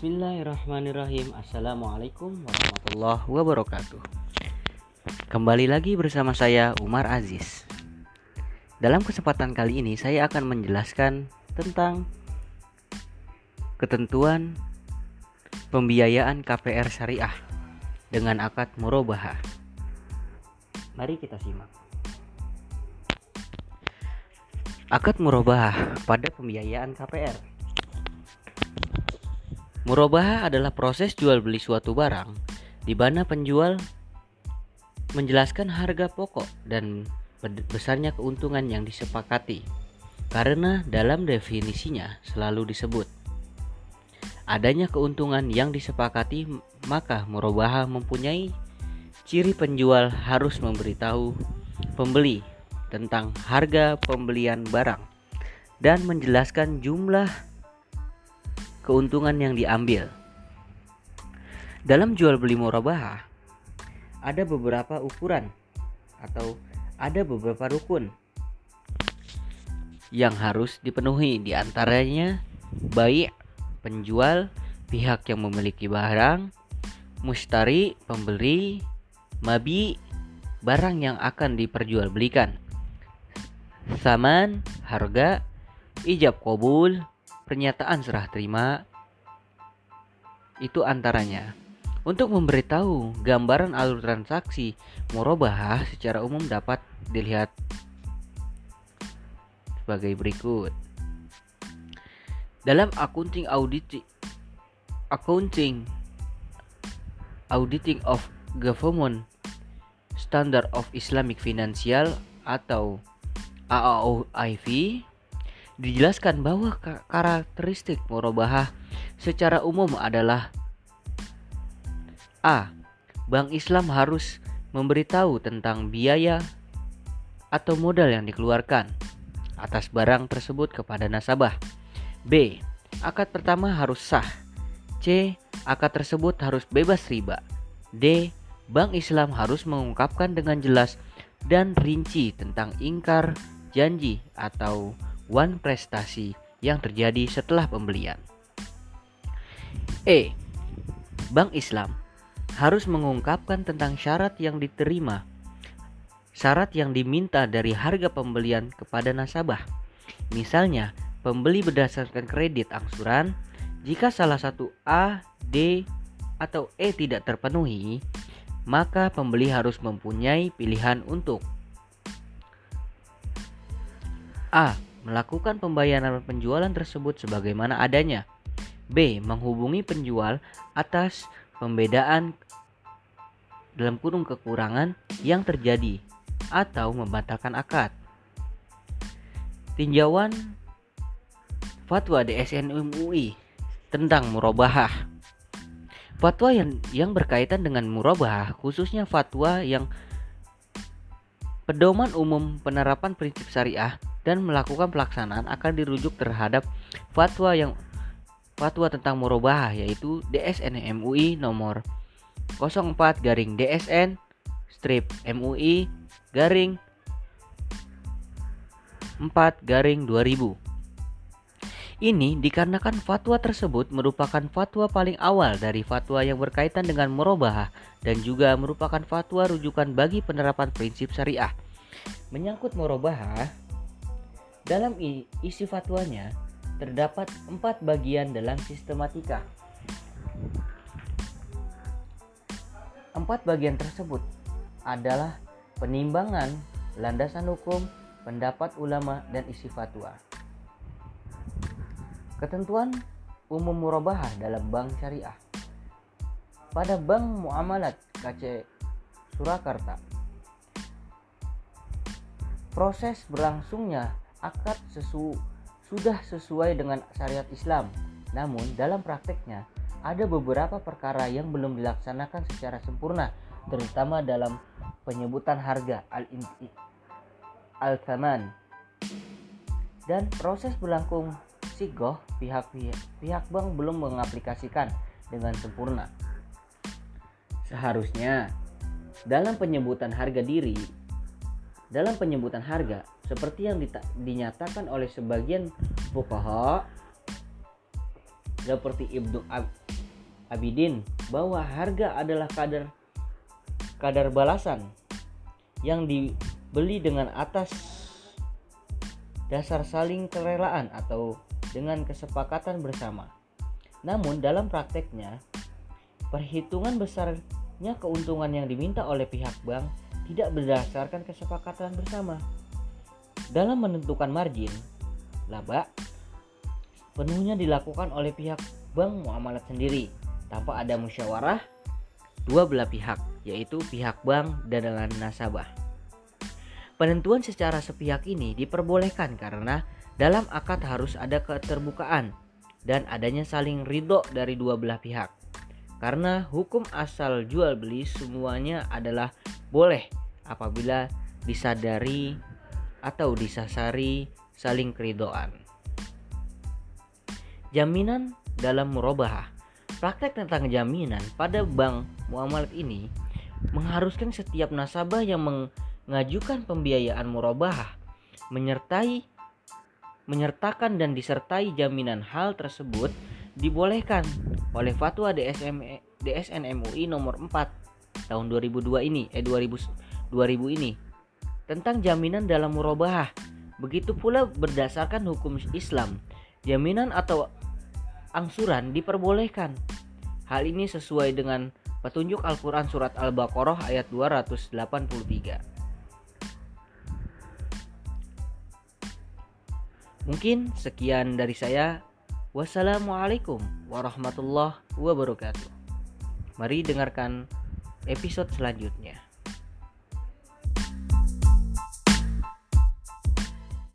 Bismillahirrahmanirrahim. Assalamualaikum warahmatullahi wabarakatuh. Kembali lagi bersama saya Umar Aziz. Dalam kesempatan kali ini saya akan menjelaskan tentang Ketentuan Pembiayaan KPR Syariah Dengan akad murabahah Mari kita simak. Akad murabahah pada pembiayaan KPR Murabahah adalah proses jual beli suatu barang di mana penjual menjelaskan harga pokok dan besarnya keuntungan yang disepakati. Karena dalam definisinya selalu disebut adanya keuntungan yang disepakati, maka murabahah mempunyai ciri penjual harus memberitahu pembeli tentang harga pembelian barang dan menjelaskan jumlah keuntungan yang diambil. Dalam jual beli murabahah ada beberapa ukuran atau ada beberapa rukun yang harus dipenuhi di antaranya baik penjual, pihak yang memiliki barang, mustari, pembeli, mabi, barang yang akan diperjualbelikan. Saman, harga, ijab kabul, pernyataan serah terima itu antaranya. Untuk memberitahu gambaran alur transaksi murabahah secara umum dapat dilihat sebagai berikut. Dalam accounting audit accounting auditing of government standard of Islamic Financial atau AAOIV dijelaskan bahwa karakteristik murabahah secara umum adalah A. Bank Islam harus memberitahu tentang biaya atau modal yang dikeluarkan atas barang tersebut kepada nasabah. B. Akad pertama harus sah. C. Akad tersebut harus bebas riba. D. Bank Islam harus mengungkapkan dengan jelas dan rinci tentang ingkar janji atau one prestasi yang terjadi setelah pembelian. E. Bank Islam harus mengungkapkan tentang syarat yang diterima, syarat yang diminta dari harga pembelian kepada nasabah. Misalnya, pembeli berdasarkan kredit angsuran, jika salah satu A, D, atau E tidak terpenuhi, maka pembeli harus mempunyai pilihan untuk A melakukan pembayaran penjualan tersebut sebagaimana adanya. B. Menghubungi penjual atas pembedaan dalam kurung kekurangan yang terjadi atau membatalkan akad. Tinjauan Fatwa DSN MUI tentang murabahah. Fatwa yang, yang berkaitan dengan murabahah khususnya fatwa yang pedoman umum penerapan prinsip syariah dan melakukan pelaksanaan akan dirujuk terhadap fatwa yang fatwa tentang murabahah yaitu DSN MUI nomor 04 garing DSN strip MUI garing 4 garing 2000 ini dikarenakan fatwa tersebut merupakan fatwa paling awal dari fatwa yang berkaitan dengan murabahah dan juga merupakan fatwa rujukan bagi penerapan prinsip syariah. Menyangkut murabahah, dalam isi fatwanya terdapat empat bagian dalam sistematika. Empat bagian tersebut adalah penimbangan, landasan hukum, pendapat ulama, dan isi fatwa. Ketentuan umum murabahah dalam bank syariah. Pada Bank Muamalat KC Surakarta, proses berlangsungnya akad sesu sudah sesuai dengan syariat Islam. Namun dalam prakteknya ada beberapa perkara yang belum dilaksanakan secara sempurna, terutama dalam penyebutan harga al-thaman. Dan proses berlangsung sigoh pihak pihak bank belum mengaplikasikan dengan sempurna. Seharusnya dalam penyebutan harga diri dalam penyebutan harga seperti yang dinyatakan oleh sebagian fuqaha seperti Ibnu Abidin bahwa harga adalah kadar kadar balasan yang dibeli dengan atas dasar saling kerelaan atau dengan kesepakatan bersama. Namun dalam prakteknya, perhitungan besarnya keuntungan yang diminta oleh pihak bank tidak berdasarkan kesepakatan bersama. Dalam menentukan margin, laba penuhnya dilakukan oleh pihak bank muamalat sendiri tanpa ada musyawarah dua belah pihak, yaitu pihak bank dan nasabah. Penentuan secara sepihak ini diperbolehkan karena dalam akad harus ada keterbukaan dan adanya saling ridho dari dua belah pihak. Karena hukum asal jual beli semuanya adalah boleh apabila disadari atau disasari saling keridoan. Jaminan dalam murabahah Praktek tentang jaminan pada bank muamalat ini mengharuskan setiap nasabah yang mengajukan pembiayaan murabahah menyertai menyertakan dan disertai jaminan hal tersebut dibolehkan oleh fatwa DSM, DSN MUI nomor 4 tahun 2002 ini eh 2000 2000 ini tentang jaminan dalam murabahah. Begitu pula berdasarkan hukum Islam, jaminan atau angsuran diperbolehkan. Hal ini sesuai dengan petunjuk Al-Quran Surat Al-Baqarah ayat 283. Mungkin sekian dari saya. Wassalamualaikum warahmatullahi wabarakatuh. Mari dengarkan episode selanjutnya.